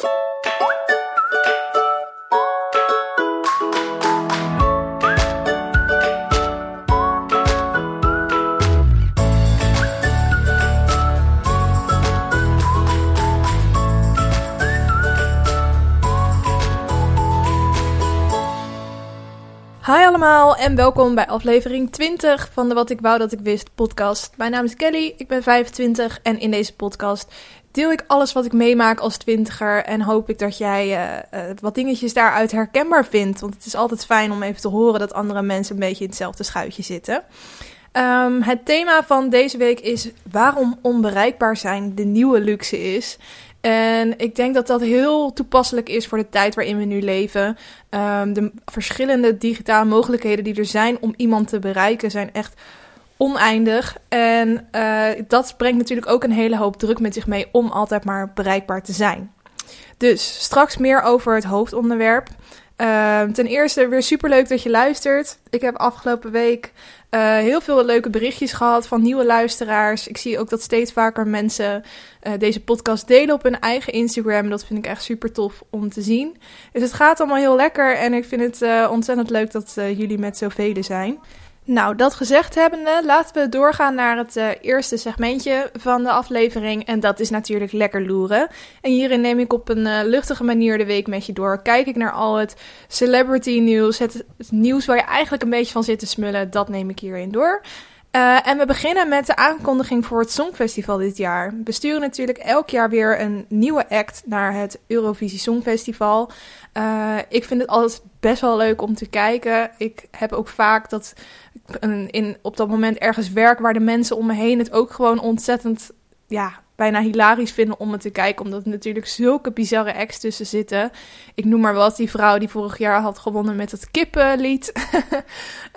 Hi allemaal en welkom bij aflevering 20 van de Wat ik wou dat ik wist podcast. Mijn naam is Kelly, ik ben 25 en in deze podcast deel ik alles wat ik meemaak als twintiger en hoop ik dat jij uh, uh, wat dingetjes daaruit herkenbaar vindt. Want het is altijd fijn om even te horen dat andere mensen een beetje in hetzelfde schuitje zitten. Um, het thema van deze week is waarom onbereikbaar zijn de nieuwe luxe is. En ik denk dat dat heel toepasselijk is voor de tijd waarin we nu leven. Um, de verschillende digitale mogelijkheden die er zijn om iemand te bereiken zijn echt oneindig. En uh, dat brengt natuurlijk ook een hele hoop druk met zich mee om altijd maar bereikbaar te zijn. Dus straks meer over het hoofdonderwerp. Uh, ten eerste weer superleuk dat je luistert. Ik heb afgelopen week uh, heel veel leuke berichtjes gehad van nieuwe luisteraars. Ik zie ook dat steeds vaker mensen uh, deze podcast delen op hun eigen Instagram. Dat vind ik echt super tof om te zien. Dus het gaat allemaal heel lekker en ik vind het ontzettend leuk dat jullie met zoveel zijn. Nou, dat gezegd hebbende, laten we doorgaan naar het uh, eerste segmentje van de aflevering. En dat is natuurlijk lekker loeren. En hierin neem ik op een uh, luchtige manier de week met je door. Kijk ik naar al het celebrity nieuws, het, nieuws waar je eigenlijk een beetje van zit te smullen. Dat neem ik hierin door. Uh, en we beginnen met de aankondiging voor het Songfestival dit jaar. We sturen natuurlijk elk jaar weer een nieuwe act naar het Eurovisie Songfestival. Uh, ik vind het altijd best wel leuk om te kijken. Ik heb ook vaak dat ik in, op dat moment ergens werk waar de mensen om me heen het ook gewoon ontzettend, ja, bijna hilarisch vinden om het te kijken. Omdat er natuurlijk zulke bizarre acts tussen zitten. Ik noem maar wat, die vrouw die vorig jaar had gewonnen met het kippenlied.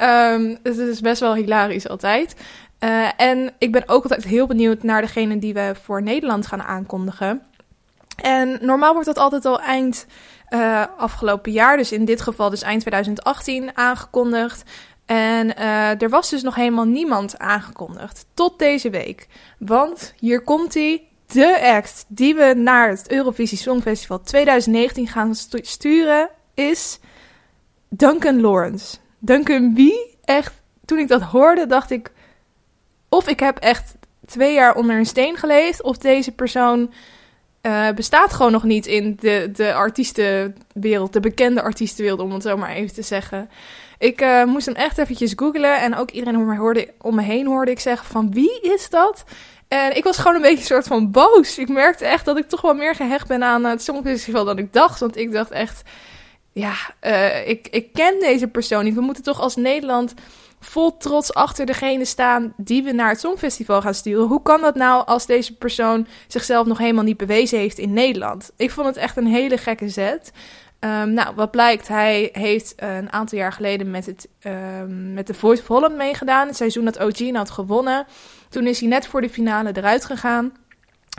um, het is best wel hilarisch altijd. Uh, en ik ben ook altijd heel benieuwd naar degene die we voor Nederland gaan aankondigen. En normaal wordt dat altijd al eind uh, afgelopen jaar, dus in dit geval dus eind 2018, aangekondigd. En uh, er was dus nog helemaal niemand aangekondigd. Tot deze week. Want hier komt hij. De act die we naar het Eurovisie Songfestival 2019 gaan stu sturen is Duncan Lawrence. Duncan wie? Echt, toen ik dat hoorde dacht ik... Of ik heb echt twee jaar onder een steen geleefd... of deze persoon uh, bestaat gewoon nog niet in de, de artiestenwereld, de bekende artiestenwereld, om het zo maar even te zeggen. Ik uh, moest hem echt eventjes googlen en ook iedereen om me, hoorde, om heen hoorde ik zeggen van wie is dat? En ik was gewoon een beetje een soort van boos. Ik merkte echt dat ik toch wel meer gehecht ben aan het Songfestival dan ik dacht. Want ik dacht echt, ja, uh, ik, ik ken deze persoon niet. We moeten toch als Nederland vol trots achter degene staan die we naar het Songfestival gaan sturen. Hoe kan dat nou als deze persoon zichzelf nog helemaal niet bewezen heeft in Nederland? Ik vond het echt een hele gekke zet. Um, nou, wat blijkt, hij heeft uh, een aantal jaar geleden met, het, um, met de Voice of Holland meegedaan. Het seizoen dat OG had gewonnen. Toen is hij net voor de finale eruit gegaan.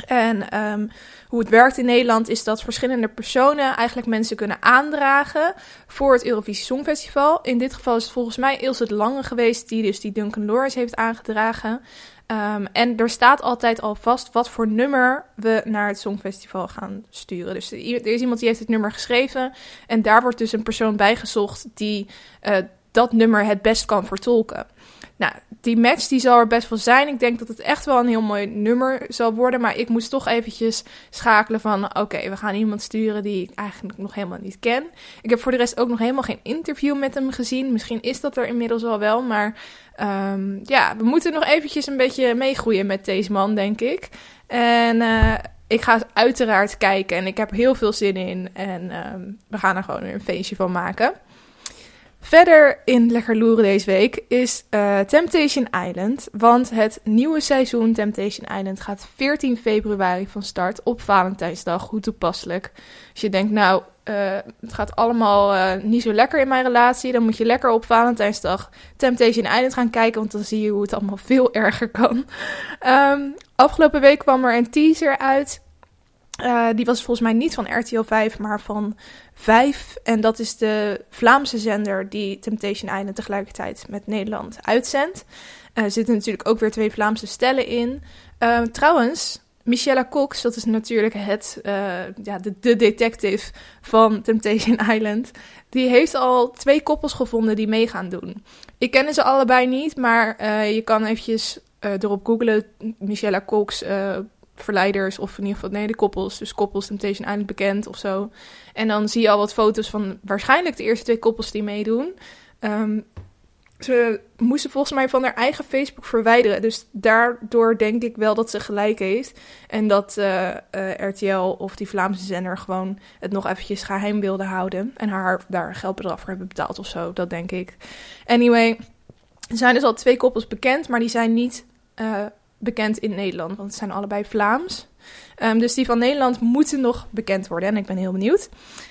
En um, hoe het werkt in Nederland is dat verschillende personen eigenlijk mensen kunnen aandragen voor het Eurovisie Songfestival. In dit geval is het volgens mij Ilse het Lange geweest die dus die Duncan Lawrence heeft aangedragen. Um, en er staat altijd al vast wat voor nummer we naar het Songfestival gaan sturen. Dus er is iemand die heeft het nummer geschreven. En daar wordt dus een persoon bijgezocht die uh, dat nummer het best kan vertolken. Nou, die match die zal er best wel zijn. Ik denk dat het echt wel een heel mooi nummer zal worden. Maar ik moest toch eventjes schakelen van... oké, we gaan iemand sturen die ik eigenlijk nog helemaal niet ken. Ik heb voor de rest ook nog helemaal geen interview met hem gezien. Misschien is dat er inmiddels al wel, maar... Um, ja, we moeten nog eventjes een beetje meegroeien met deze man, denk ik. En uh, ik ga uiteraard kijken en ik heb heel veel zin in. En um, we gaan er gewoon weer een feestje van maken. Verder in Lekker Loeren deze week is uh, Temptation Island. Want het nieuwe seizoen Temptation Island gaat 14 februari van start op Valentijnsdag. Hoe toepasselijk. Als je denkt, nou, uh, het gaat allemaal uh, niet zo lekker in mijn relatie. Dan moet je lekker op Valentijnsdag Temptation Island gaan kijken. Want dan zie je hoe het allemaal veel erger kan. Um, afgelopen week kwam er een teaser uit. Uh, die was volgens mij niet van RTL 5, maar van 5. En dat is de Vlaamse zender die Temptation Island tegelijkertijd met Nederland uitzendt. Er zitten natuurlijk ook weer twee Vlaamse stellen in. Uh, trouwens, Michelle Cox, dat is natuurlijk het, ja, de, de, detective van Temptation Island. Die heeft al twee koppels gevonden die mee gaan doen. Ik ken ze allebei niet, maar je kan eventjes uh, erop googlen. Michelle Cox, verleiders of in ieder geval nee, de koppels. Dus koppels Temptation Island bekend of zo. En dan zie je al wat foto's van waarschijnlijk de eerste twee koppels die meedoen. Um, ze moesten volgens mij van haar eigen Facebook verwijderen. Dus daardoor denk ik wel dat ze gelijk heeft. En dat uh, uh, RTL of die Vlaamse zender gewoon het nog eventjes geheim wilde houden. En haar daar geldbedrag voor hebben betaald of zo. Dat denk ik. Anyway, er zijn dus al twee koppels bekend. Maar die zijn niet uh, bekend in Nederland. Want het zijn allebei Vlaams. Um, dus die van Nederland moeten nog bekend worden. En ik ben heel benieuwd.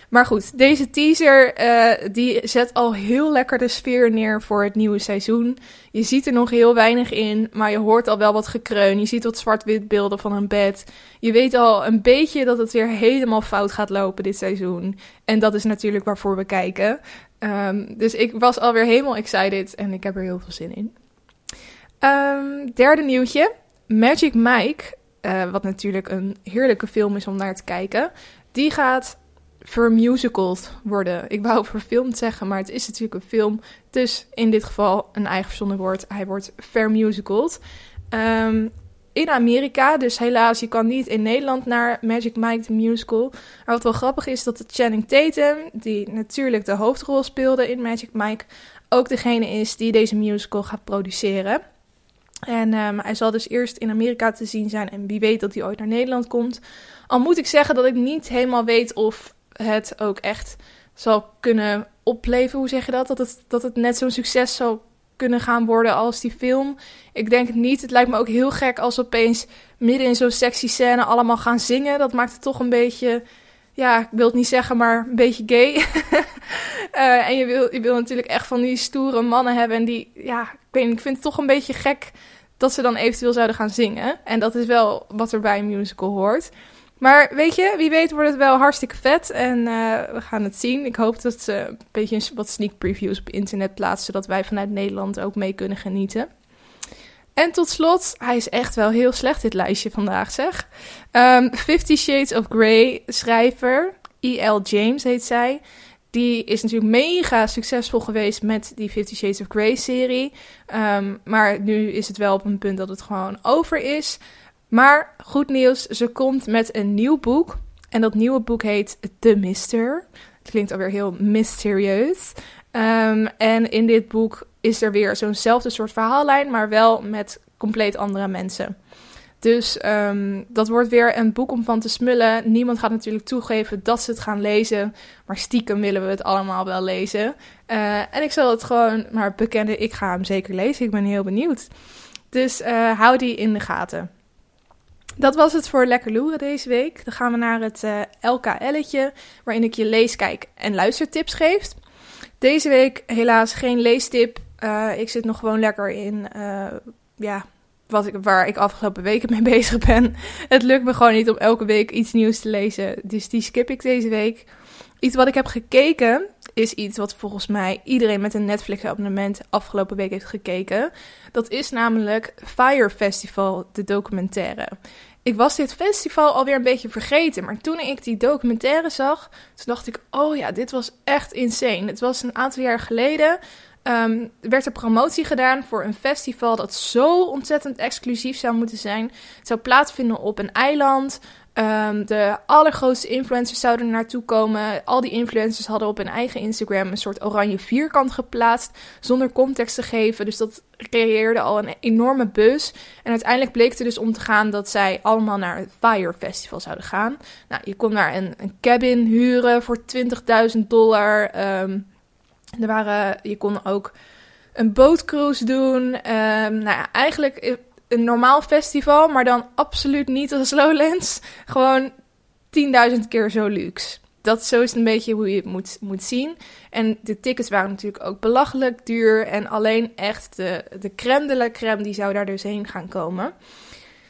Maar goed, deze teaser uh, die zet al heel lekker de sfeer neer voor het nieuwe seizoen. Je ziet er nog heel weinig in, maar je hoort al wel wat gekreun. Je ziet wat zwart-wit beelden van een bed. Je weet al een beetje dat het weer helemaal fout gaat lopen dit seizoen. En dat is natuurlijk waarvoor we kijken. Um, dus ik was alweer helemaal excited en ik heb er heel veel zin in. Um, derde nieuwtje. Magic Mike, uh, wat natuurlijk een heerlijke film is om naar te kijken, die gaat vermusicald worden. Ik wou verfilmd zeggen, maar het is natuurlijk een film. Dus in dit geval een eigen verzonnen woord. Hij wordt vermusicald. Um, in Amerika, dus helaas, je kan niet in Nederland naar Magic Mike the Musical. Maar wat wel grappig is, dat de Channing Tatum, die natuurlijk de hoofdrol speelde in Magic Mike, ook degene is die deze musical gaat produceren. En um, hij zal dus eerst in Amerika te zien zijn en wie weet dat hij ooit naar Nederland komt. Al moet ik zeggen dat ik niet helemaal weet of het ook echt zal kunnen opleveren. Hoe zeg je dat? Dat het, dat het net zo'n succes zal kunnen gaan worden als die film. Ik denk het niet. Het lijkt me ook heel gek als opeens midden in zo'n sexy scène allemaal gaan zingen. Dat maakt het toch een beetje, ja, ik wil het niet zeggen, maar een beetje gay. uh, en je wil, je wil natuurlijk echt van die stoere mannen hebben. En die, ja, ik weet ik vind het toch een beetje gek dat ze dan eventueel zouden gaan zingen. En dat is wel wat er bij een musical hoort. Maar weet je, wie weet wordt het wel hartstikke vet. En uh, we gaan het zien. Ik hoop dat ze een beetje wat sneak previews op internet plaatsen. Zodat wij vanuit Nederland ook mee kunnen genieten. En tot slot, hij is echt wel heel slecht dit lijstje vandaag zeg. Um, Fifty Shades of Grey schrijver, E.L. James heet zij. Die is natuurlijk mega succesvol geweest met die Fifty Shades of Grey serie. Um, maar nu is het wel op een punt dat het gewoon over is. Maar goed nieuws, ze komt met een nieuw boek. En dat nieuwe boek heet The Mister. Het klinkt alweer heel mysterieus. Um, en in dit boek is er weer zo'nzelfde soort verhaallijn, maar wel met compleet andere mensen. Dus um, dat wordt weer een boek om van te smullen. Niemand gaat natuurlijk toegeven dat ze het gaan lezen. Maar stiekem willen we het allemaal wel lezen. Uh, en ik zal het gewoon maar bekennen. Ik ga hem zeker lezen. Ik ben heel benieuwd. Dus uh, hou die in de gaten. Dat was het voor Lekker Loeren deze week. Dan gaan we naar het uh, LKL'tje, waarin ik je lees, kijk en luistertips geef. Deze week helaas geen leestip. Ik zit nog gewoon lekker in, ja, wat ik, waar ik afgelopen weken mee bezig ben. Het lukt me gewoon niet om elke week iets nieuws te lezen, dus die skip ik deze week. Iets wat ik heb gekeken is iets wat volgens mij iedereen met een Netflix-abonnement afgelopen week heeft gekeken. Dat is namelijk Fire Festival, de documentaire. Ik was dit festival alweer een beetje vergeten, maar toen ik die documentaire zag, toen dacht ik: oh ja, dit was echt insane. Het was een aantal jaar geleden. Um, werd er promotie gedaan voor een festival dat zo ontzettend exclusief zou moeten zijn. Het zou plaatsvinden op een eiland. Um, de allergrootste influencers zouden er naartoe komen. Al die influencers hadden op hun eigen Instagram een soort oranje vierkant geplaatst. Zonder context te geven. Dus dat creëerde al een enorme buzz. En uiteindelijk bleek er dus om te gaan dat zij allemaal naar het Fire Festival zouden gaan. Nou, je kon daar een, een cabin huren voor 20.000 dollar. Um, er waren, je kon ook een bootcruise doen. Um, nou ja, eigenlijk een normaal festival, maar dan absoluut niet als Lowlands. Gewoon 10.000 keer zo luxe. Dat zo is een beetje hoe je het moet, moet zien. En de tickets waren natuurlijk ook belachelijk duur. En alleen echt de, de crème de la crème die zou daar dus heen gaan komen.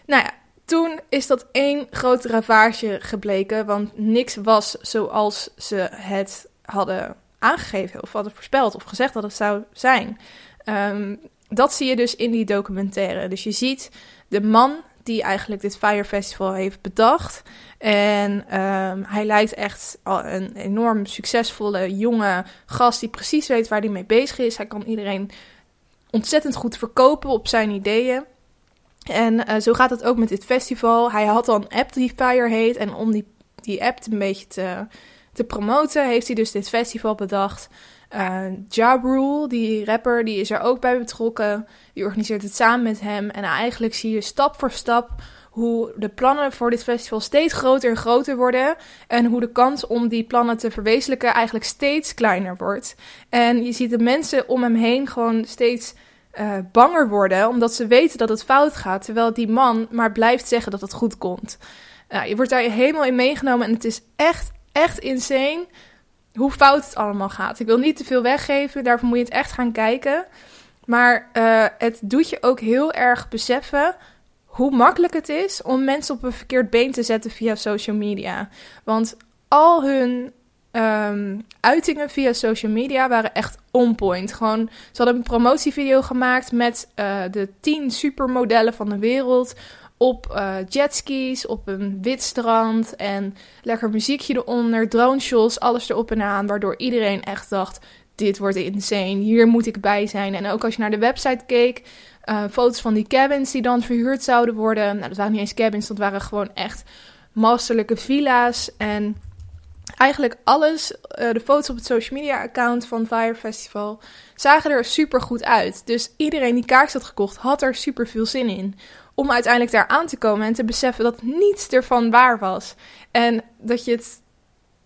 Nou ja, toen is dat één grote ravage gebleken. Want niks was zoals ze het hadden aangegeven. Of hadden voorspeld of gezegd dat het zou zijn. Um, dat zie je dus in die documentaire. Dus je ziet de man die eigenlijk dit Fire Festival heeft bedacht. En ehm, hij lijkt echt een enorm succesvolle jonge gast die precies weet waar hij mee bezig is. Hij kan iedereen ontzettend goed verkopen op zijn ideeën. En uh, zo gaat het ook met dit festival. Hij had al een app die Fire heet. En om die, die app een beetje te, te promoten, heeft hij dus dit festival bedacht. Uh, Rule, die rapper, die is er ook bij betrokken. Die organiseert het samen met hem. En eigenlijk zie je stap voor stap hoe de plannen voor dit festival steeds groter en groter worden. En hoe de kans om die plannen te verwezenlijken eigenlijk steeds kleiner wordt. En je ziet de mensen om hem heen gewoon steeds uh, banger worden, omdat ze weten dat het fout gaat. Terwijl die man maar blijft zeggen dat het goed komt. Je wordt daar helemaal in meegenomen en het is echt, echt insane hoe fout het allemaal gaat. Ik wil niet te veel weggeven, daarvoor moet je het echt gaan kijken. Maar uh, het doet je ook heel erg beseffen hoe makkelijk het is om mensen op een verkeerd been te zetten via social media. Want al hun um, uitingen via social media waren echt on point. Gewoon, ze hadden een promotievideo gemaakt met uh, de 10 supermodellen van de wereld. Op uh, jetskis, op een wit strand. En lekker muziekje eronder, drone shots, alles erop en aan. Waardoor iedereen echt dacht: dit wordt insane, hier moet ik bij zijn. En ook als je naar de website keek, uh, foto's van die cabins die dan verhuurd zouden worden. Nou, dat waren niet eens cabins, dat waren gewoon echt masterlijke villa's. En eigenlijk alles, uh, de foto's op het social media account van Fire Festival, zagen er super goed uit. Dus iedereen die kaartjes had gekocht, had er super veel zin in. Om uiteindelijk daar aan te komen en te beseffen dat niets ervan waar was. En dat je het,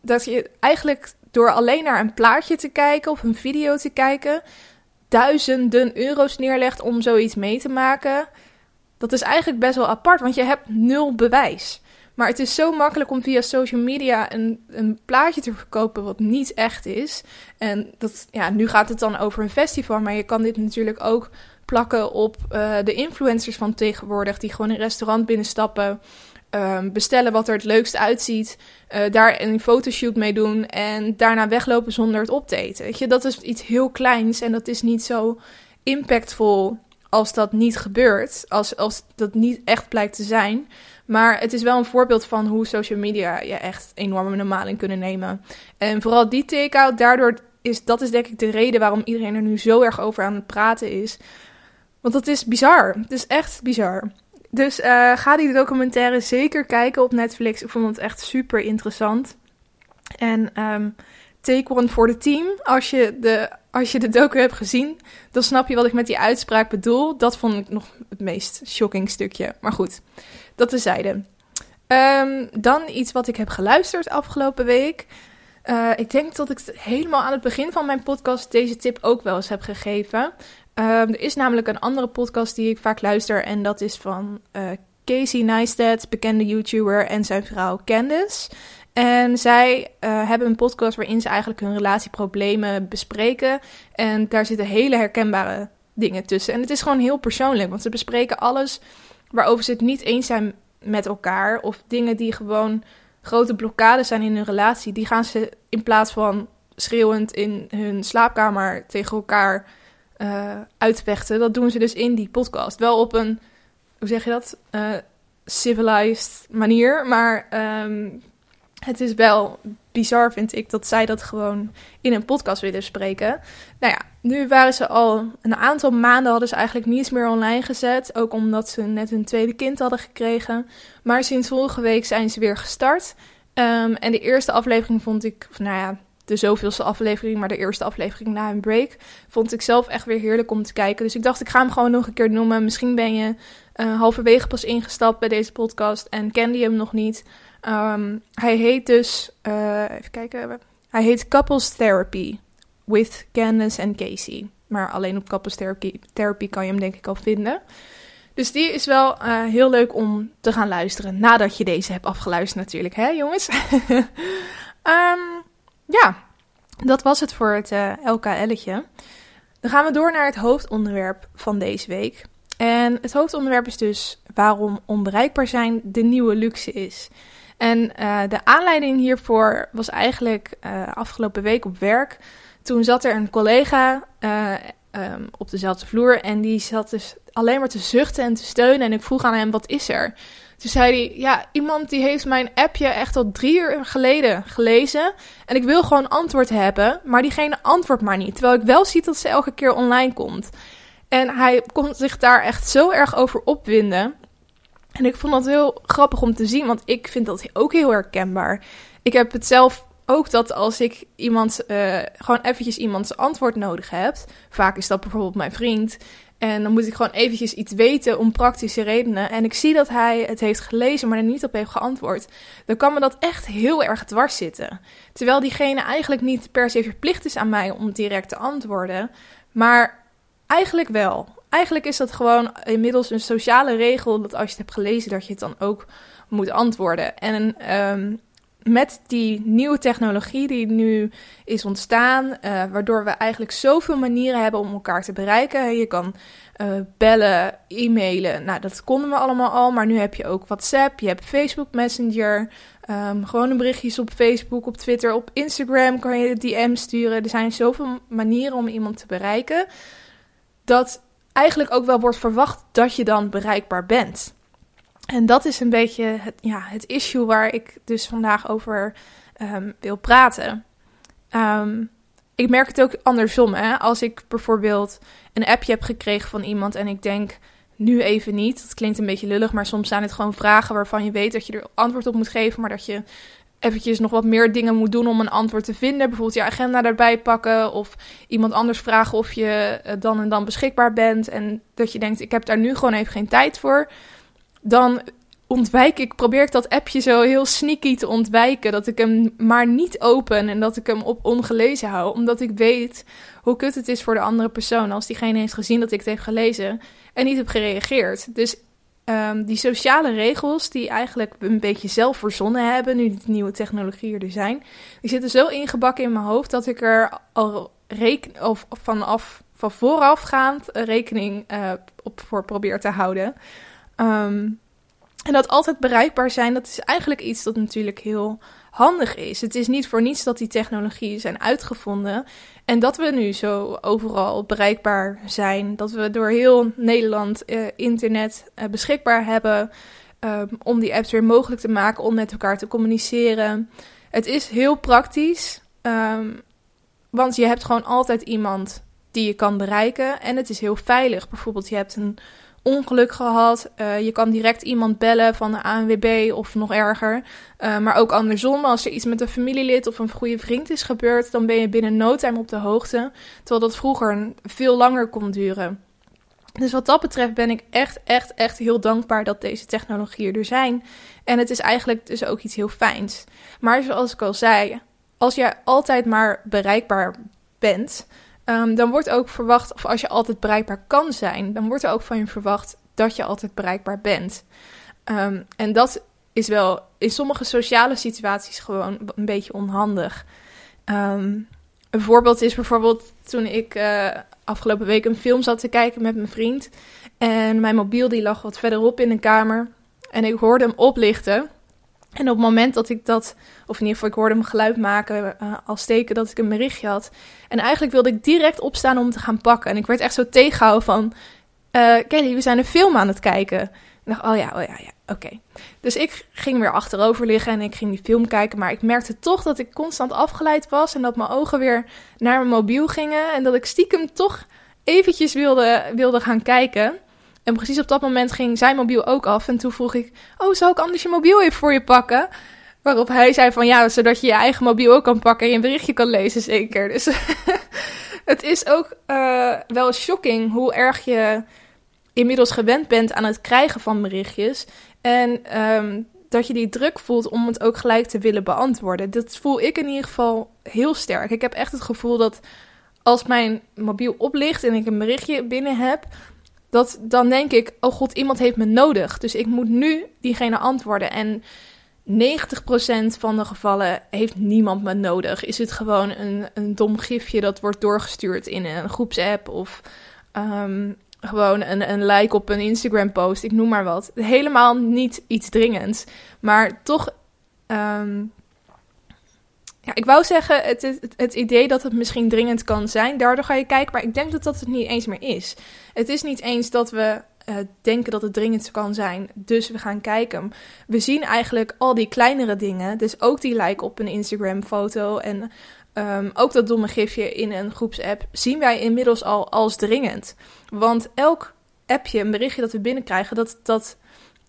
dat je eigenlijk door alleen naar een plaatje te kijken of een video te kijken, duizenden euro's neerlegt om zoiets mee te maken. Dat is eigenlijk best wel apart, want je hebt nul bewijs. Maar het is zo makkelijk om via social media een, een plaatje te verkopen wat niet echt is. En dat, ja, nu gaat het dan over een festival, maar je kan dit natuurlijk ook plakken op uh, de influencers van tegenwoordig, die gewoon een restaurant binnenstappen, um, bestellen wat er het leukst uitziet, uh, daar een fotoshoot mee doen en daarna weglopen zonder het op te eten. Weet je, dat is iets heel kleins en dat is niet zo impactvol als dat niet gebeurt, als, als dat niet echt blijkt te zijn. Maar het is wel een voorbeeld van hoe social media je echt enorme normaling kunnen nemen. En vooral die take-out, daardoor is dat is denk ik de reden waarom iedereen er nu zo erg over aan het praten is. Want dat is bizar. Het is echt bizar. Dus uh, ga die documentaire zeker kijken op Netflix. Ik vond het echt super interessant. En um, take one for the team. Als je, de, als je de docu hebt gezien, dan snap je wat ik met die uitspraak bedoel. Dat vond ik nog het meest shocking stukje. Maar goed, dat tezijde. Um, dan iets wat ik heb geluisterd afgelopen week. Uh, ik denk dat ik helemaal aan het begin van mijn podcast deze tip ook wel eens heb gegeven. Um, er is namelijk een andere podcast die ik vaak luister en dat is van uh, Casey Neistat, bekende YouTuber, en zijn vrouw Candice. En zij uh, hebben een podcast waarin ze eigenlijk hun relatieproblemen bespreken. En daar zitten hele herkenbare dingen tussen. En het is gewoon heel persoonlijk, want ze bespreken alles waarover ze het niet eens zijn met elkaar. Of dingen die gewoon grote blokkades zijn in hun relatie. Die gaan ze in plaats van schreeuwend in hun slaapkamer tegen elkaar uh, uitvechten. Dat doen ze dus in die podcast. Wel op een, hoe zeg je dat? Uh, civilized manier. Maar um, het is wel bizar, vind ik, dat zij dat gewoon in een podcast willen spreken. Nou ja, nu waren ze al een aantal maanden hadden ze eigenlijk niets meer online gezet. Ook omdat ze net hun tweede kind hadden gekregen. Maar sinds vorige week zijn ze weer gestart. Um, en de eerste aflevering vond ik, of nou ja, de zoveelste aflevering, maar de eerste aflevering na een break, vond ik zelf echt weer heerlijk om te kijken. Dus ik dacht, ik ga hem gewoon nog een keer noemen. Misschien ben je uh, halverwege pas ingestapt bij deze podcast en kende je hem nog niet. Um, hij heet dus, uh, even kijken, hij heet Couples Therapy with Candace en Casey. Maar alleen op Couples Therapy, therapy kan je hem denk ik al vinden. Dus die is wel uh, heel leuk om te gaan luisteren nadat je deze hebt afgeluisterd natuurlijk, hè jongens? um, ja, dat was het voor het uh, LKL'tje. Dan gaan we door naar het hoofdonderwerp van deze week. En het hoofdonderwerp is dus waarom onbereikbaar zijn de nieuwe luxe is. En uh, de aanleiding hiervoor was eigenlijk uh, afgelopen week op werk. Toen zat er een collega um, op dezelfde vloer en die zat dus alleen maar te zuchten en te steunen. En ik vroeg aan hem, wat is er? Toen zei hij, ja, iemand die heeft mijn appje echt al drie uur geleden gelezen. En ik wil gewoon antwoord hebben, maar diegene antwoordt maar niet. Terwijl ik wel zie dat ze elke keer online komt. En hij kon zich daar echt zo erg over opwinden. En ik vond dat heel grappig om te zien, want ik vind dat ook heel herkenbaar. Ik heb het zelf ook dat als ik iemand, uh, gewoon eventjes iemands antwoord nodig heb. Vaak is dat bijvoorbeeld mijn vriend. En dan moet ik gewoon eventjes iets weten om praktische redenen. En ik zie dat hij het heeft gelezen, maar er niet op heeft geantwoord. Dan kan me dat echt heel erg dwars zitten. Terwijl diegene eigenlijk niet per se verplicht is aan mij om direct te antwoorden. Maar eigenlijk wel. Eigenlijk is dat gewoon inmiddels een sociale regel dat als je het hebt gelezen, dat je het dan ook moet antwoorden. En um, met die nieuwe technologie die nu is ontstaan, uh, waardoor we eigenlijk zoveel manieren hebben om elkaar te bereiken. Je kan uh, bellen, e-mailen, nou dat konden we allemaal al, maar nu heb je ook WhatsApp, je hebt Facebook Messenger, um, gewone berichtjes op Facebook, op Twitter, op Instagram kan je DM sturen. Er zijn zoveel manieren om iemand te bereiken, dat eigenlijk ook wel wordt verwacht dat je dan bereikbaar bent. En dat is een beetje het, ja, het issue waar ik dus vandaag over um, wil praten. Um, ik merk het ook andersom. Hè? Als ik bijvoorbeeld een appje heb gekregen van iemand en ik denk nu even niet. Dat klinkt een beetje lullig, maar soms zijn het gewoon vragen waarvan je weet dat je er antwoord op moet geven, maar dat je eventjes nog wat meer dingen moet doen om een antwoord te vinden. Bijvoorbeeld je agenda erbij pakken of iemand anders vragen of je eh, dan en dan beschikbaar bent. En dat je denkt, ik heb daar nu gewoon even geen tijd voor dan ontwijk ik, probeer ik dat appje zo heel sneaky te ontwijken. Dat ik hem maar niet open en dat ik hem op ongelezen hou. Omdat ik weet hoe kut het is voor de andere persoon als diegene heeft gezien dat ik het heb gelezen en niet heb gereageerd. Dus um, die sociale regels die eigenlijk een beetje zelf verzonnen hebben, nu de nieuwe technologieën er zijn, die zitten zo ingebakken in mijn hoofd dat ik er al reken of vanaf van voorafgaand rekening uh, op voor probeer te houden. Um, en dat altijd bereikbaar zijn, dat is eigenlijk iets dat natuurlijk heel handig is. Het is niet voor niets dat die technologieën zijn uitgevonden. En dat we nu zo overal bereikbaar zijn. Dat we door heel Nederland uh, internet uh, beschikbaar hebben. Um, om die apps weer mogelijk te maken om met elkaar te communiceren. Het is heel praktisch. Um, want je hebt gewoon altijd iemand die je kan bereiken. En het is heel veilig. Bijvoorbeeld, je hebt een ongeluk gehad. Uh, je kan direct iemand bellen van de ANWB of nog erger. Uh, maar ook andersom, als er iets met een familielid of een goede vriend is gebeurd, dan ben je binnen no time op de hoogte. Terwijl dat vroeger veel langer kon duren. Dus wat dat betreft ben ik echt, echt, echt heel dankbaar dat deze technologieën er zijn. En het is eigenlijk dus ook iets heel fijns. Maar zoals ik al zei, als jij altijd maar bereikbaar bent, Um, dan wordt ook verwacht, of als je altijd bereikbaar kan zijn, dan wordt er ook van je verwacht dat je altijd bereikbaar bent. Um, en dat is wel in sommige sociale situaties gewoon een beetje onhandig. Um, een voorbeeld is bijvoorbeeld toen ik uh, afgelopen week een film zat te kijken met mijn vriend. En mijn mobiel die lag wat verderop in een kamer. En ik hoorde hem oplichten. En op het moment dat ik dat, of in ieder geval ik hoorde hem geluid maken uh, als teken dat ik een berichtje had. En eigenlijk wilde ik direct opstaan om te gaan pakken. En ik werd echt zo tegengehouden van, uh, Kelly, we zijn een film aan het kijken. En ik dacht, oh ja, oh ja, ja, oké. Dus ik ging weer achterover liggen en ik ging die film kijken. Maar ik merkte toch dat ik constant afgeleid was en dat mijn ogen weer naar mijn mobiel gingen. En dat ik stiekem toch eventjes wilde, wilde gaan kijken. En precies op dat moment ging zijn mobiel ook af. En toen vroeg ik: Oh, zou ik anders je mobiel even voor je pakken? Waarop hij zei: Van ja, zodat je je eigen mobiel ook kan pakken en je een berichtje kan lezen, zeker. Dus het is ook uh, wel shocking hoe erg je inmiddels gewend bent aan het krijgen van berichtjes. En um, dat je die druk voelt om het ook gelijk te willen beantwoorden. Dat voel ik in ieder geval heel sterk. Ik heb echt het gevoel dat als mijn mobiel oplicht en ik een berichtje binnen heb, dat dan denk ik, oh god, iemand heeft me nodig. Dus ik moet nu diegene antwoorden. En 90% van de gevallen heeft niemand me nodig. Is het gewoon een, een dom gifje dat wordt doorgestuurd in een groepsapp of um, gewoon een, een like op een Instagram post, ik noem maar wat. Helemaal niet iets dringends. Maar toch um, ja, ik wou zeggen, het, het, idee dat het misschien dringend kan zijn, daardoor ga je kijken. Maar ik denk dat dat het niet eens meer is. Het is niet eens dat we uh, denken dat het dringend kan zijn, dus we gaan kijken. We zien eigenlijk al die kleinere dingen, dus ook die like op een Instagram-foto en um, ook dat domme gifje in een groepsapp, zien wij inmiddels al als dringend. Want elk appje, een berichtje dat we binnenkrijgen, dat, dat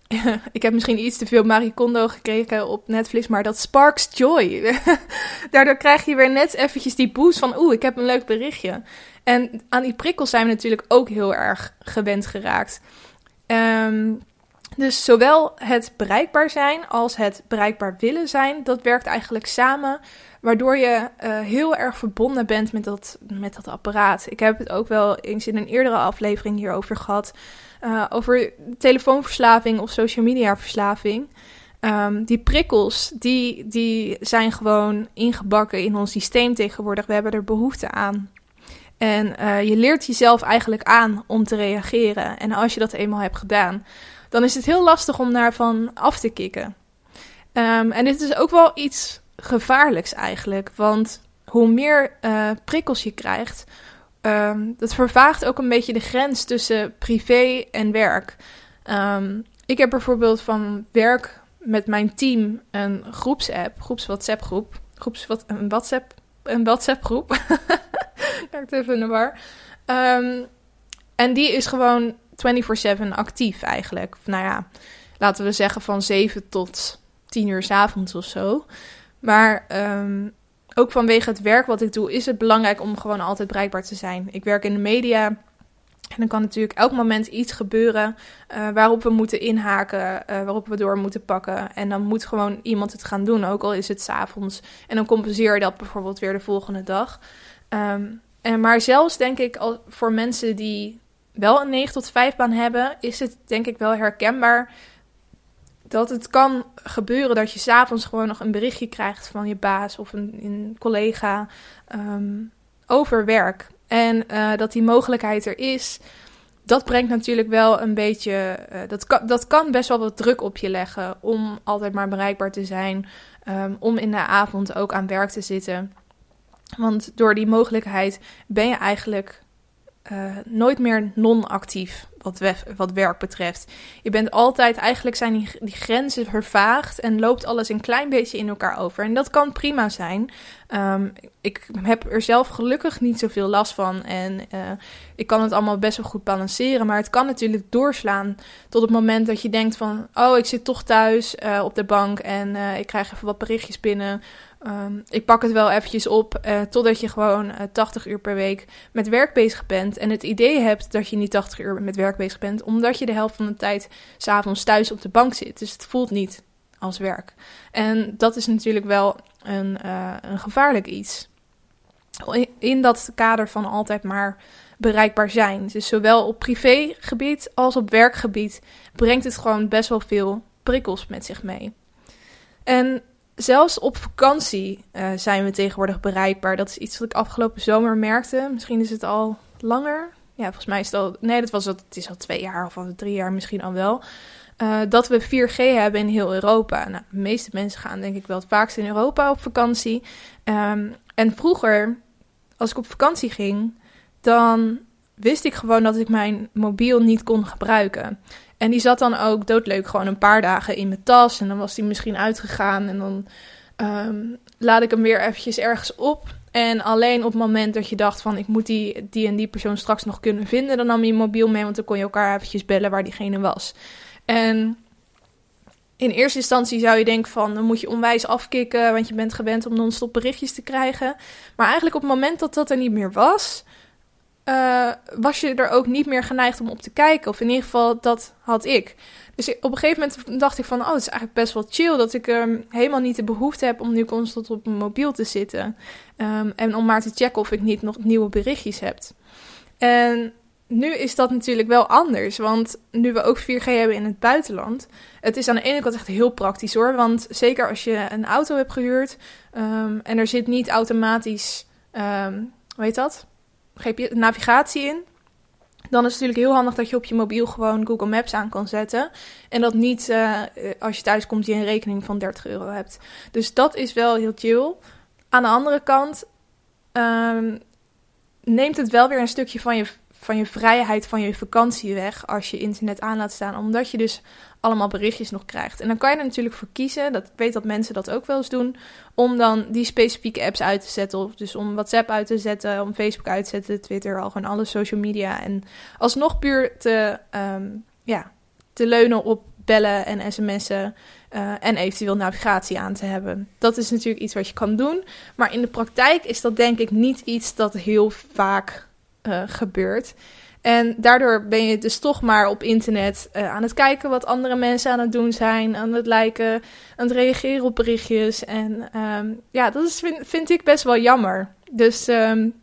ik heb misschien iets te veel Marie Kondo gekregen op Netflix, maar dat sparks joy. Daardoor krijg je weer net eventjes die boost van, oeh, ik heb een leuk berichtje. En aan die prikkels zijn we natuurlijk ook heel erg gewend geraakt. Um, dus zowel het bereikbaar zijn als het bereikbaar willen zijn, dat werkt eigenlijk samen, waardoor je uh, heel erg verbonden bent met dat, met dat apparaat. Ik heb het ook wel eens in een eerdere aflevering hierover gehad. Uh, over telefoonverslaving of social media verslaving. Um, die prikkels, die, die zijn gewoon ingebakken in ons systeem tegenwoordig. We hebben er behoefte aan. En uh, je leert jezelf eigenlijk aan om te reageren. En als je dat eenmaal hebt gedaan, dan is het heel lastig om daarvan af te kicken. Um, en dit is ook wel iets gevaarlijks eigenlijk. Want hoe meer uh, prikkels je krijgt, um, dat vervaagt ook een beetje de grens tussen privé en werk. Um, ik heb bijvoorbeeld van werk met mijn team een groepsapp, groeps WhatsApp groep, groeps wat, een WhatsApp, een WhatsApp groep. Kijk even in de. Um, en die is gewoon 24/7 actief eigenlijk. Nou ja, laten we zeggen van 7 tot 10 uur s avonds of zo. Maar ook vanwege het werk wat ik doe, is het belangrijk om gewoon altijd bereikbaar te zijn. Ik werk in de media. En dan kan natuurlijk elk moment iets gebeuren uh, waarop we moeten inhaken, uh, waarop we door moeten pakken. En dan moet gewoon iemand het gaan doen, ook al is het s'avonds. En dan compenseer je dat bijvoorbeeld weer de volgende dag. Um, en maar zelfs denk ik al voor mensen die wel een 9 tot 5 baan hebben, is het denk ik wel herkenbaar dat het kan gebeuren dat je s'avonds gewoon nog een berichtje krijgt van je baas of een, collega um, over werk. En uh, dat die mogelijkheid er is, dat brengt natuurlijk wel een beetje. Uh, dat, kan, dat kan best wel wat druk op je leggen om altijd maar bereikbaar te zijn. Um, om in de avond ook aan werk te zitten. Want door die mogelijkheid ben je eigenlijk uh, nooit meer non-actief wat, wat werk betreft. Je bent altijd, eigenlijk zijn die, grenzen vervaagd en loopt alles een klein beetje in elkaar over. En dat kan prima zijn. Um, ik heb er zelf gelukkig niet zoveel last van en uh, ik kan het allemaal best wel goed balanceren. Maar het kan natuurlijk doorslaan tot het moment dat je denkt van, oh, ik zit toch thuis uh, op de bank en ik krijg even wat berichtjes binnen. Um, ik pak het wel eventjes op uh, totdat je gewoon uh, eh, 80 uur per week met werk bezig bent. En het idee hebt dat je niet 80 uur met werk bezig bent, omdat je de helft van de tijd s'avonds thuis op de bank zit. Dus het voelt niet als werk. En dat is natuurlijk wel een, uh, een gevaarlijk iets. In dat kader van altijd maar bereikbaar zijn. Dus zowel op privégebied als op werkgebied brengt het gewoon best wel veel prikkels met zich mee. En zelfs op vakantie uh, zijn we tegenwoordig bereikbaar. Dat is iets wat ik afgelopen zomer merkte. Misschien is het al langer. Ja, volgens mij is het al. Nee, dat was al, het is al twee jaar of al drie jaar misschien al wel. Uh, dat we 4G hebben in heel Europa. Nou, de meeste mensen gaan denk ik wel het vaakst in Europa op vakantie. Um, en vroeger, als ik op vakantie ging, dan wist ik gewoon dat ik mijn mobiel niet kon gebruiken. En die zat dan ook doodleuk gewoon een paar dagen in mijn tas. En dan was die misschien uitgegaan. En dan um, laat ik hem weer eventjes ergens op. En alleen op het moment dat je dacht van ik moet die, die en die persoon straks nog kunnen vinden, dan nam je mobiel mee, want dan kon je elkaar eventjes bellen waar diegene was. En in eerste instantie zou je denken van dan moet je onwijs afkicken, want je bent gewend om non-stop berichtjes te krijgen. Maar eigenlijk op het moment dat dat er niet meer was, uh, was je er ook niet meer geneigd om op te kijken. Of in ieder geval, dat had ik. Dus op een gegeven moment dacht ik van, oh, het is eigenlijk best wel chill dat ik um, helemaal niet de behoefte heb om nu constant op mijn mobiel te zitten. Um, en om maar te checken of ik niet nog nieuwe berichtjes heb. En nu is dat natuurlijk wel anders, want nu we ook 4G hebben in het buitenland, het is aan de ene kant echt heel praktisch hoor, want zeker als je een auto hebt gehuurd um, en er zit niet automatisch, hoe heet dat? GPS, navigatie in. Dan is het natuurlijk heel handig dat je op je mobiel gewoon Google Maps aan kan zetten. En dat niet uh, als je thuis komt je een rekening van 30 euro hebt. Dus dat is wel heel chill. aan de andere kant ehm, neemt het wel weer een stukje van je, van je vrijheid, van je vakantie weg als je internet aan laat staan. Omdat je dus allemaal berichtjes nog krijgt. En dan kan je er natuurlijk voor kiezen, dat, weet dat mensen dat ook wel eens doen, om dan die specifieke apps uit te zetten. Of dus om WhatsApp uit te zetten, om Facebook uit te zetten, Twitter, al gewoon alle social media. En alsnog puur te, ehm, ja, te leunen op bellen en sms'en. Uh, en eventueel navigatie aan te hebben. Dat is natuurlijk iets wat je kan doen. Maar in de praktijk is dat denk ik niet iets dat heel vaak uh, gebeurt. En daardoor ben je dus toch maar op internet uh, aan het kijken wat andere mensen aan het doen zijn, aan het liken, aan het reageren op berichtjes. En um, ja, dat is, vind, vind, ik best wel jammer. Dus um,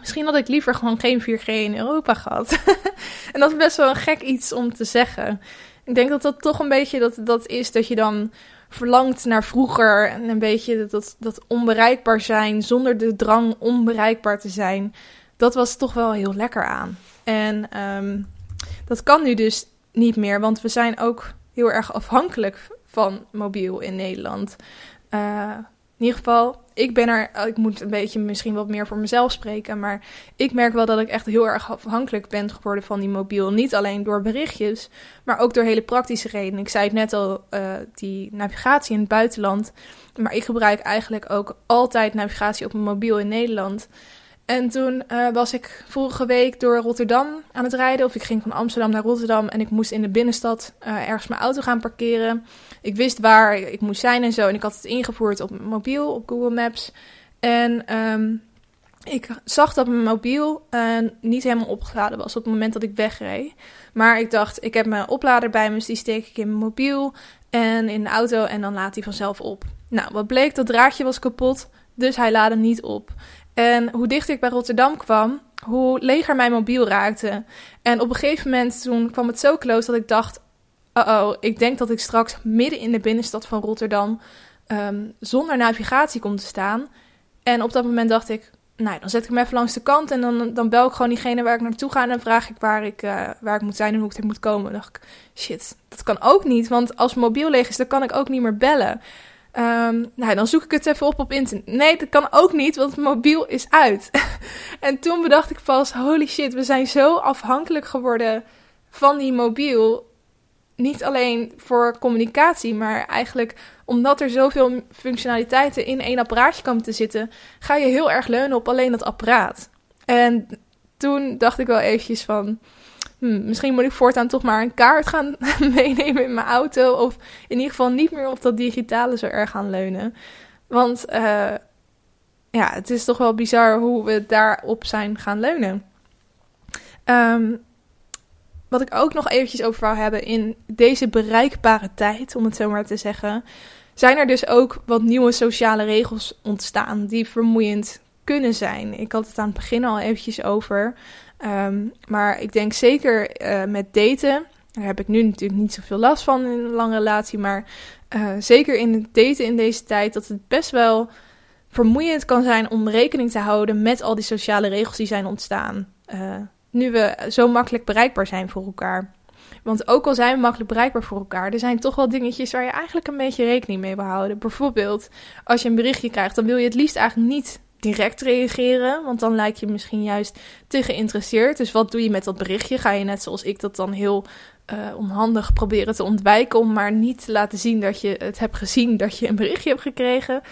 misschien had ik liever gewoon geen 4G in Europa gehad. en dat is best wel een gek iets om te zeggen. Ik denk dat dat toch een beetje dat, dat is dat je dan verlangt naar vroeger en een beetje dat, dat, dat onbereikbaar zijn zonder de drang onbereikbaar te zijn. Dat was toch wel heel lekker aan. En um, dat kan nu dus niet meer, want we zijn ook heel erg afhankelijk van mobiel in Nederland. Uh, in ieder geval, ik ben er, ik moet een beetje misschien wat meer voor mezelf spreken, maar ik merk wel dat ik echt heel erg afhankelijk ben geworden van die mobiel. Niet alleen door berichtjes, maar ook door hele praktische redenen. Ik zei het net al, uh, die navigatie in het buitenland, maar ik gebruik eigenlijk ook altijd navigatie op mijn mobiel in Nederland. En toen uh, was ik vorige week door Rotterdam aan het rijden. Of ik ging van Amsterdam naar Rotterdam. En ik moest in de binnenstad uh, ergens mijn auto gaan parkeren. Ik wist waar ik moest zijn en zo. En ik had het ingevoerd op mijn mobiel, op Google Maps. En um, ik zag dat mijn mobiel uh, niet helemaal opgeladen was op het moment dat ik wegreed. Maar ik dacht, ik heb mijn oplader bij me, dus die steek ik in mijn mobiel en in de auto en dan laat hij vanzelf op. Nou, wat bleek, dat draadje was kapot, dus hij laadde niet op. En hoe dichter ik bij Rotterdam kwam, hoe leger mijn mobiel raakte. En op een gegeven moment toen kwam het zo close dat ik dacht: oh, oh ik denk dat ik straks midden in de binnenstad van Rotterdam um, zonder navigatie kom te staan. En op dat moment dacht ik: nou, dan zet ik hem even langs de kant en dan, dan bel ik gewoon diegene waar ik naartoe ga en dan vraag ik waar ik, uh, waar ik moet zijn en hoe ik er moet komen. Dan dacht ik: shit, dat kan ook niet, want als mijn mobiel leeg is, dan kan ik ook niet meer bellen. Um, nou, dan zoek ik het even op op internet. Nee, dat kan ook niet, want het mobiel is uit. en toen bedacht ik pas, holy shit, we zijn zo afhankelijk geworden van die mobiel. Niet alleen voor communicatie, maar eigenlijk omdat er zoveel functionaliteiten in één apparaatje komen te zitten, ga je heel erg leunen op alleen dat apparaat. En toen dacht ik wel eventjes van, hm, misschien moet ik voortaan toch maar een kaart gaan meenemen in mijn auto. Of in ieder geval niet meer op dat digitale zo erg gaan leunen. Want uh, ja, het is toch wel bizar hoe we daarop zijn gaan leunen. Um, wat ik ook nog eventjes over wou hebben in deze bereikbare tijd, om het zo maar te zeggen, zijn er dus ook wat nieuwe sociale regels ontstaan die vermoeiend kunnen zijn. Ik had het aan het begin al eventjes over. Um, maar ik denk zeker uh, met daten, daar heb ik nu natuurlijk niet zoveel last van in een lange relatie, maar uh, zeker in het daten in deze tijd, dat het best wel vermoeiend kan zijn om rekening te houden met al die sociale regels die zijn ontstaan. Uh, nu we zo makkelijk bereikbaar zijn voor elkaar. Want ook al zijn we makkelijk bereikbaar voor elkaar, er zijn toch wel dingetjes waar je eigenlijk een beetje rekening mee wil houden. Bijvoorbeeld, als je een berichtje krijgt, dan wil je het liefst eigenlijk niet direct reageren, want dan lijkt je misschien juist te geïnteresseerd. Dus wat doe je met dat berichtje? Ga je net zoals ik dat dan heel uh, onhandig proberen te ontwijken om maar niet te laten zien dat je het hebt gezien dat je een berichtje hebt gekregen?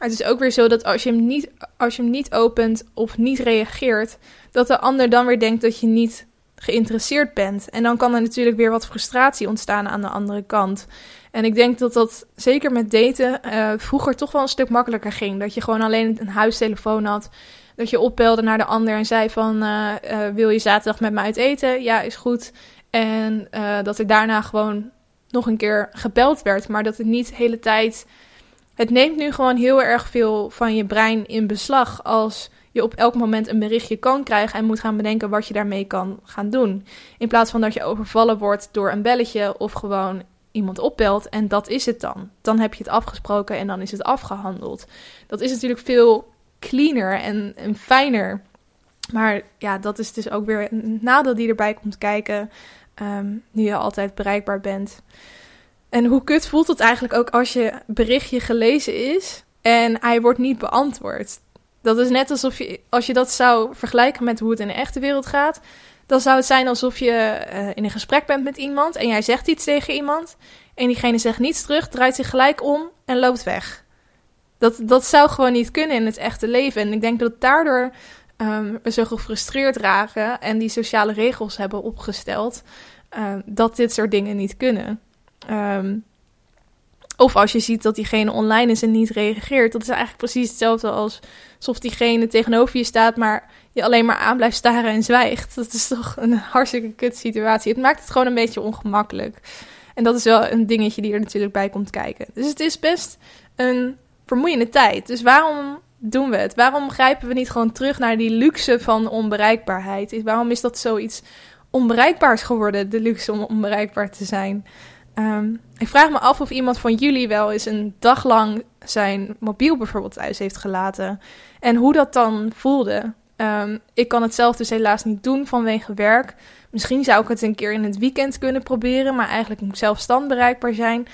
Maar het is ook weer zo dat als je hem niet, als je hem niet opent of niet reageert, dat de ander dan weer denkt dat je niet geïnteresseerd bent. En dan kan er natuurlijk weer wat frustratie ontstaan aan de andere kant. En ik denk dat dat zeker met daten uh, vroeger toch wel een stuk makkelijker ging. Dat je gewoon alleen een huistelefoon had. Dat je opbelde naar de ander en zei van uh, uh, wil je zaterdag met mij uit eten? Ja, is goed. En dat er daarna gewoon nog een keer gebeld werd. Maar dat het niet de hele tijd. Het neemt nu gewoon heel erg veel van je brein in beslag als je op elk moment een berichtje kan krijgen en moet gaan bedenken wat je daarmee kan gaan doen. In plaats van dat je overvallen wordt door een belletje of gewoon iemand opbelt en dat is het dan. Dan heb je het afgesproken en dan is het afgehandeld. Dat is natuurlijk veel cleaner en, en fijner. Maar ja, dat is dus ook weer een nadeel die erbij komt kijken. Um, nu je altijd bereikbaar bent. En hoe kut voelt het eigenlijk ook als je berichtje gelezen is en hij wordt niet beantwoord. Dat is net alsof je, als je dat zou vergelijken met hoe het in de echte wereld gaat, dan zou het zijn alsof je uh, in een gesprek bent met iemand en jij zegt iets tegen iemand en diegene zegt niets terug, draait zich gelijk om en loopt weg. Dat, dat zou gewoon niet kunnen in het echte leven. En ik denk dat daardoor um, we zo gefrustreerd raken en die sociale regels hebben opgesteld um, dat dit soort dingen niet kunnen. Um, of als je ziet dat diegene online is en niet reageert. Dat is eigenlijk precies hetzelfde als alsof diegene tegenover je staat, maar je alleen maar aan blijft staren en zwijgt. Dat is toch een hartstikke kut situatie. Het maakt het gewoon een beetje ongemakkelijk. En dat is wel een dingetje die er natuurlijk bij komt kijken. Dus het is best een vermoeiende tijd. Dus waarom doen we het? Waarom grijpen we niet gewoon terug naar die luxe van onbereikbaarheid? Waarom is dat zoiets onbereikbaars geworden, de luxe om onbereikbaar te zijn? Um, ik vraag me af of iemand van jullie wel eens een dag lang zijn mobiel bijvoorbeeld thuis heeft gelaten. En hoe dat dan voelde. Um, ik kan het zelf dus helaas niet doen vanwege werk. Misschien zou ik het een keer in het weekend kunnen proberen, maar eigenlijk moet ik zelfstand bereikbaar zijn.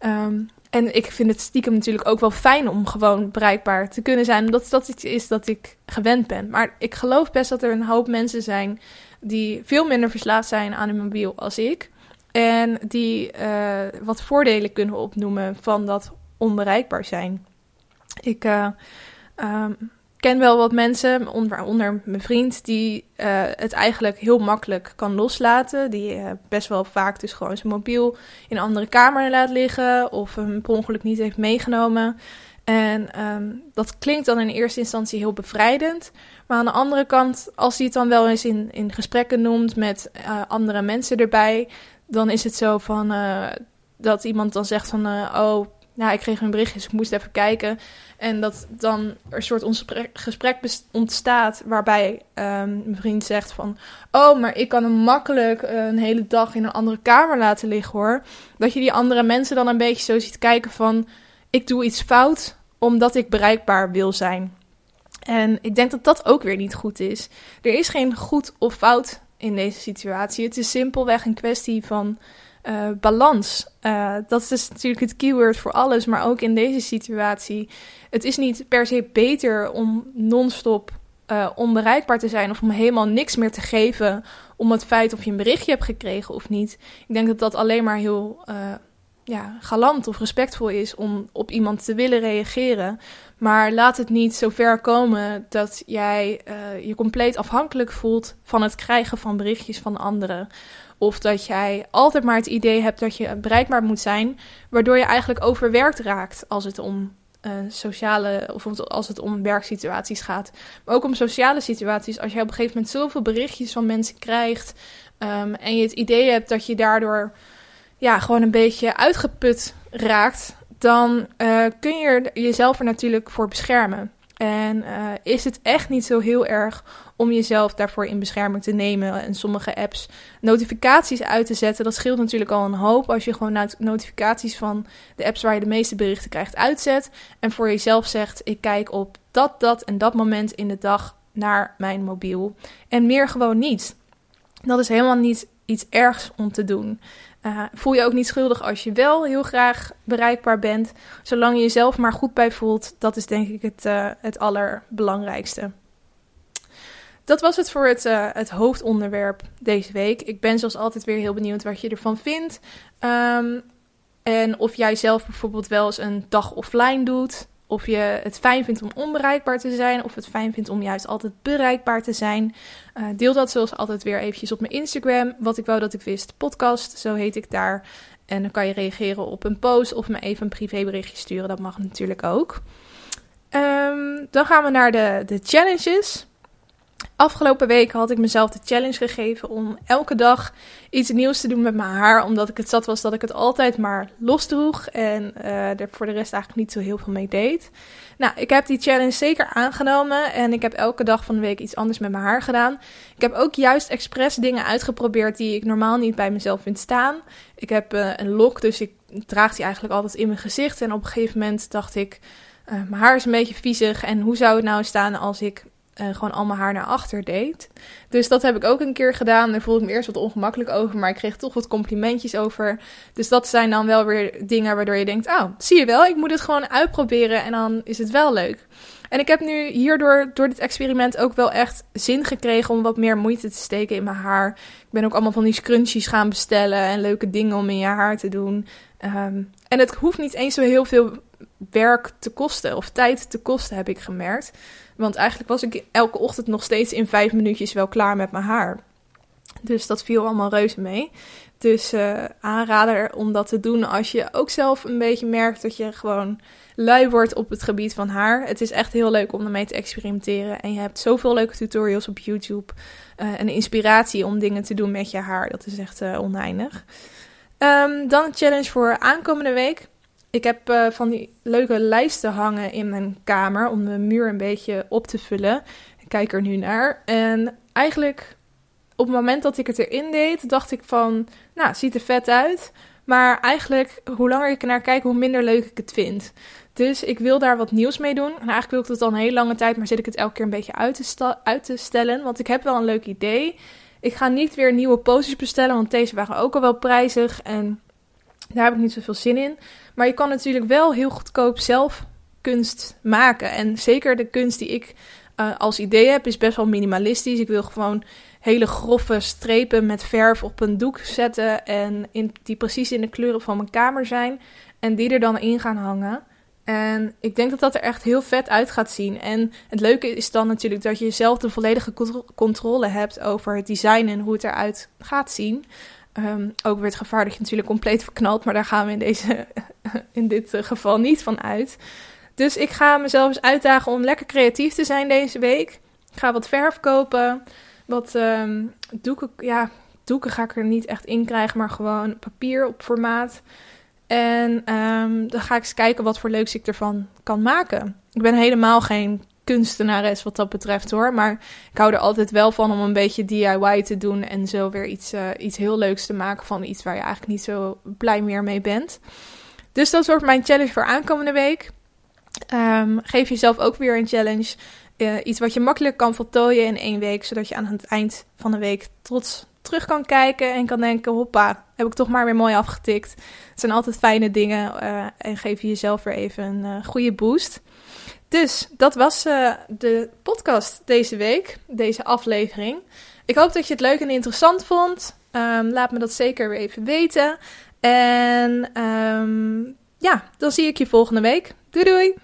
Um, en ik vind het stiekem natuurlijk ook wel fijn om gewoon bereikbaar te kunnen zijn, omdat dat iets is dat ik gewend ben. Maar ik geloof best dat er een hoop mensen zijn die veel minder verslaafd zijn aan hun mobiel als ik. En die uh, wat voordelen kunnen opnoemen van dat onbereikbaar zijn. Ik uh, um, ken wel wat mensen, onder mijn vriend, die uh, het eigenlijk heel makkelijk kan loslaten. Die best wel vaak dus gewoon zijn mobiel in andere kamer laat liggen of hem per ongeluk niet heeft meegenomen. En um, dat klinkt dan in eerste instantie heel bevrijdend. Maar aan de andere kant, als hij het dan wel eens in, in gesprekken noemt met andere mensen erbij, dan is het zo van uh, dat iemand dan zegt van uh, oh, nou, ik kreeg een berichtje, dus ik moest even kijken. En dat dan er een soort gesprek ontstaat waarbij um, mijn vriend zegt van... Oh, maar ik kan hem makkelijk een hele dag in een andere kamer laten liggen hoor. Dat je die andere mensen dan een beetje zo ziet kijken van... Ik doe iets fout omdat ik bereikbaar wil zijn. En ik denk dat dat ook weer niet goed is. Er is geen goed of fout in deze situatie. Het is simpelweg een kwestie van uh, balans. Uh, dat is natuurlijk het keyword voor alles, maar ook in deze situatie. Het is niet per se beter om non-stop uh, onbereikbaar te zijn of om helemaal niks meer te geven om het feit of je een berichtje hebt gekregen of niet. Ik denk dat dat alleen maar heel ja, galant of respectvol is om op iemand te willen reageren. Maar laat het niet zo ver komen dat jij uh, je compleet afhankelijk voelt van het krijgen van berichtjes van anderen. Of dat jij altijd maar het idee hebt dat je bereikbaar moet zijn, waardoor je eigenlijk overwerkt raakt als het om uh, sociale of als het om werksituaties gaat. Maar ook om sociale situaties. Als je op een gegeven moment zoveel berichtjes van mensen krijgt um, en je het idee hebt dat je daardoor ja, gewoon een beetje uitgeput raakt, dan uh, kun je jezelf er natuurlijk voor beschermen. En uh, is het echt niet zo heel erg om jezelf daarvoor in bescherming te nemen en sommige apps notificaties uit te zetten. Dat scheelt natuurlijk al een hoop als je gewoon notificaties van de apps waar je de meeste berichten krijgt uitzet. En voor jezelf zegt: ik kijk op dat, dat en dat moment in de dag naar mijn mobiel. En meer gewoon niet. Dat is helemaal niet iets ergs om te doen. Uh, voel je ook niet schuldig als je wel heel graag bereikbaar bent. Zolang je jezelf maar goed bij voelt, dat is denk ik het, uh, het allerbelangrijkste. Dat was het voor het, uh, het hoofdonderwerp deze week. Ik ben zoals altijd weer heel benieuwd wat je ervan vindt. Um, en of jij zelf bijvoorbeeld wel eens een dag offline doet. Of je het fijn vindt om onbereikbaar te zijn, of het fijn vindt om juist altijd bereikbaar te zijn. Uh, deel dat zoals altijd weer eventjes op mijn Instagram. Wat ik wou dat ik wist, podcast, zo heet ik daar. En dan kan je reageren op een post of me even een privéberichtje sturen. Dat mag natuurlijk ook. Um, dan gaan we naar de, de challenges. Afgelopen week had ik mezelf de challenge gegeven om elke dag iets nieuws te doen met mijn haar. Omdat ik het zat was dat ik het altijd maar los droeg. En uh, er voor de rest eigenlijk niet zo heel veel mee deed. Nou, ik heb die challenge zeker aangenomen. En ik heb elke dag van de week iets anders met mijn haar gedaan. Ik heb ook juist expres dingen uitgeprobeerd die ik normaal niet bij mezelf vind staan. Ik heb uh, een lok, dus ik draag die eigenlijk altijd in mijn gezicht. En op een gegeven moment dacht ik, uh, mijn haar is een beetje viezig. En hoe zou het nou staan als ik uh, gewoon al mijn haar naar achter deed. Dus dat heb ik ook een keer gedaan. Daar voelde ik me eerst wat ongemakkelijk over, maar ik kreeg toch wat complimentjes over. Dus dat zijn dan wel weer dingen waardoor je denkt: oh, zie je wel, ik moet het gewoon uitproberen en dan is het wel leuk. En ik heb nu hierdoor, door dit experiment, ook wel echt zin gekregen om wat meer moeite te steken in mijn haar. Ik ben ook allemaal van die scrunchies gaan bestellen en leuke dingen om in je haar te doen. Um, en het hoeft niet eens zo heel veel werk te kosten of tijd te kosten, heb ik gemerkt. Want eigenlijk was ik elke ochtend nog steeds in vijf minuutjes wel klaar met mijn haar. Dus dat viel allemaal reuze mee. Dus uh, aanrader om dat te doen als je ook zelf een beetje merkt dat je gewoon lui wordt op het gebied van haar. Het is echt heel leuk om ermee te experimenteren. En je hebt zoveel leuke tutorials op YouTube. Uh, en inspiratie om dingen te doen met je haar. Dat is echt uh, oneindig. Um, dan een challenge voor aankomende week. Ik heb uh, van die leuke lijsten hangen in mijn kamer om de muur een beetje op te vullen. Ik kijk er nu naar. En eigenlijk op het moment dat ik het erin deed, dacht ik van, nou, ziet er vet uit. Maar eigenlijk, hoe langer ik naar kijk, hoe minder leuk ik het vind. Dus ik wil daar wat nieuws mee doen. En eigenlijk wil ik het al een hele lange tijd, maar zit ik het elke keer een beetje uit te, uit te stellen. Want ik heb wel een leuk idee. Ik ga niet weer nieuwe posters bestellen, want deze waren ook al wel prijzig. En daar heb ik niet zoveel zin in. Maar je kan natuurlijk wel heel goedkoop zelf kunst maken. En zeker de kunst die ik uh, als idee heb, is best wel minimalistisch. Ik wil gewoon hele grove strepen met verf op een doek zetten. En die precies in de kleuren van mijn kamer zijn. En die er dan in gaan hangen. En ik denk dat dat er echt heel vet uit gaat zien. En het leuke is dan natuurlijk dat je zelf de volledige controle hebt over het design en hoe het eruit gaat zien. Um, ook weer het gevaar dat je natuurlijk compleet verknalt, maar daar gaan we in, deze, in dit eh, geval niet van uit. Dus ik ga mezelf eens uitdagen om lekker creatief te zijn deze week. Ik ga wat verf kopen, wat um, doeken, ja, doeken ga ik er niet echt in krijgen, maar gewoon papier op formaat. En um, dan ga ik eens kijken wat voor leuks ik ervan kan maken. Ik ben helemaal geen kunstenares wat dat betreft hoor. Maar ik hou er altijd wel van om een beetje DIY te doen. En zo weer iets, uh, iets heel leuks te maken van iets waar je eigenlijk niet zo blij meer mee bent. Dus dat wordt mijn challenge voor aankomende week. Um, geef jezelf ook weer een challenge. Uh, iets wat je makkelijk kan voltooien in één week. Zodat je aan het eind van de week trots terug kan kijken en kan denken: hoppa, heb ik toch maar weer mooi afgetikt. Het zijn altijd fijne dingen uh, en geef je jezelf weer even een goede boost. Dus dat was uh, de podcast deze week, deze aflevering. Ik hoop dat je het leuk en interessant vond. Um, laat me dat zeker weer even weten. En um, ja, dan zie ik je volgende week. Doei doei!